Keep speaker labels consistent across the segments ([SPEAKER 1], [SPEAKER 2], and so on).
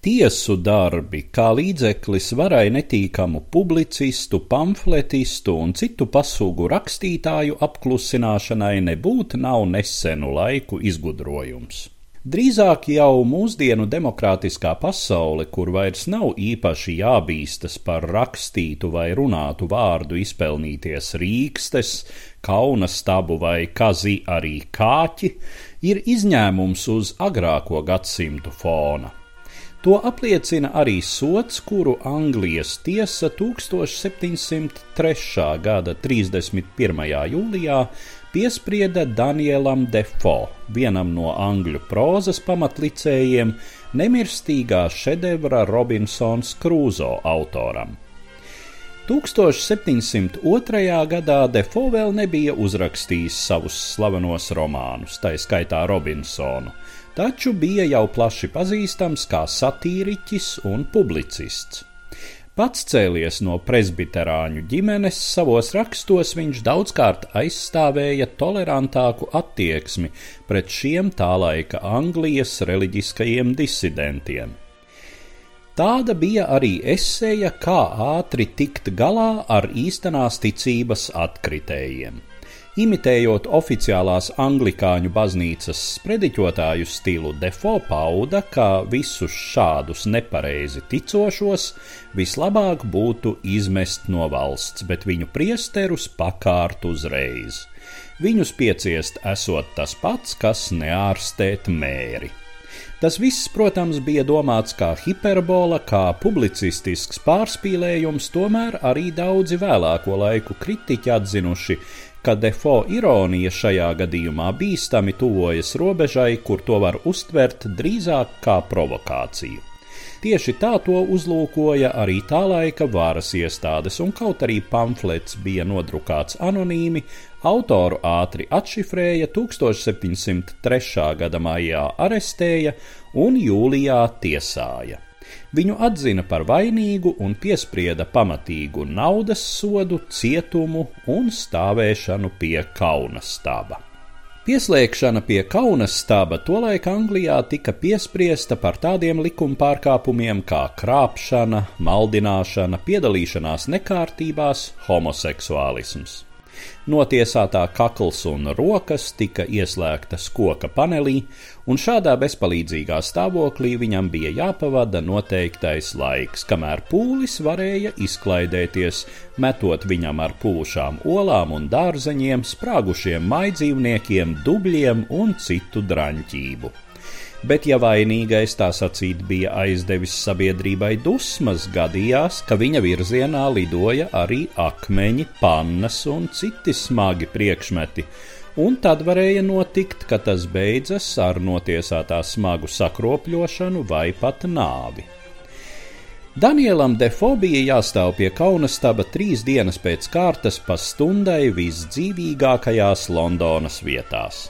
[SPEAKER 1] Tiesu darbi kā līdzeklis varai netīkamu publicistu, pamfletistu un citu pasūgu rakstītāju apklusināšanai nebūtu nav nesenu laiku izgudrojums. Drīzāk jau mūsdienu demokrātiskā pasaule, kur vairs nav īpaši jābīstas par rakstītu vai runātu vārdu izpelnīties rīkstes, kauna stabu vai kazi arī kāķi, ir izņēmums uz agrāko gadsimtu fona. To apliecina arī sots, kuru Anglijas tiesa 1703. gada 31. jūlijā piesprieda Danielam Defo, vienam no angļu prozas pamatlicējiem, nemirstīgā šedevra Robinsons Krūzo autoram. 1702. gadā Defo vēl nebija uzrakstījis savus slavenos romānus, tā skaitā Robinsonu, taču bija jau plaši pazīstams kā satīriķis un publicists. Pats cēlies no presbiterāņu ģimenes, savos rakstos viņš daudzkārt aizstāvēja tolerantāku attieksmi pret šiem tā laika Anglijas reliģiskajiem disidentiem. Tāda bija arī eseja, kā ātri tikt galā ar īstenās ticības atkritējiem. Imitējot oficiālās anglikāņu baznīcas sprediķotāju stilu, Defo pauda, ka visus šādus nepareizi ticošos vislabāk būtu izmest no valsts, bet viņu priesterus pakārt uzreiz. Viņus pieciest esot tas pats, kas neārstēt mēri. Tas viss, protams, bija domāts kā hiperbola, kā publicistisks pārspīlējums, tomēr arī daudzi vēlāko laiku kritiķi atzinuši, ka defo ironija šajā gadījumā bīstami tuvojas robežai, kur to var uztvert drīzāk kā provokāciju. Tieši tā to uzlūkoja arī tā laika varas iestādes, un kaut arī pamflets bija nodrukāts anonīmi, autoru ātri atšifrēja, 1703. gada maijā arestēja un jūlijā tiesāja. Viņu atzina par vainīgu un piesprieda pamatīgu naudas sodu, cietumu un stāvēšanu pie kauna staba. Pieslēgšana pie kaunas staba tolaik Anglijā tika piespriesta par tādiem likuma pārkāpumiem kā krāpšana, maldināšana, piedalīšanās nekārtībās, homoseksuālisms. Notiesātā kakls un rokas tika ieslēgtas koka panelī, un šādā bezpalīdzīgā stāvoklī viņam bija jāpavada noteiktais laiks, kamēr pūlis varēja izklaidēties, metot viņam ar pūšām olām un dārzeņiem, sprāgušiem maidzīvniekiem, dubļiem un citu draņķību bet ja vainīgais tā sacīt bija aizdevis sabiedrībai dusmas, gadījās, ka viņa virzienā lidoja arī akmeņi, pannas un citi smagi priekšmeti, un tad varēja notikt, ka tas beidzas ar notiesātā smagu sakropļošanu vai pat nāvi. Danielam Defo bija jāstāv pie kaunastaba trīs dienas pēc kārtas pa stundai visdzīvīgākajās Londonas vietās.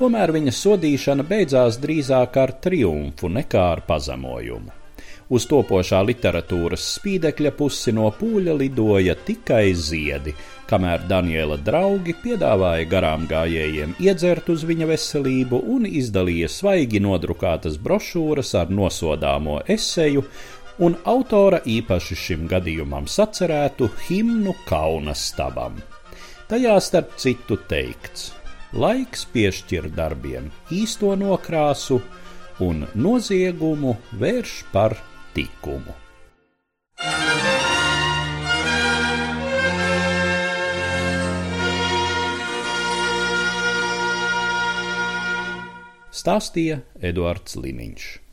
[SPEAKER 1] Tomēr viņa sodīšana beidzās drīzāk ar triumfu nekā ar pazemojumu. Uz topošā literatūras spīdekļa pusi no pūļa lidoja tikai ziedi, kamēr Daniela draugi piedāvāja garām gājējiem iedzert uz viņa veselību un izdalīja svaigi nodrukātas brošūras ar nosodāmo eseju un autora īpaši šim gadījumam sacerētu himnu kaunastabam. Tajā starp citu teikts: Laiks piešķir darbiem īsto nokrāsu un noziegumu vērš par tikumu. Stāstīja Eduards Liniņš.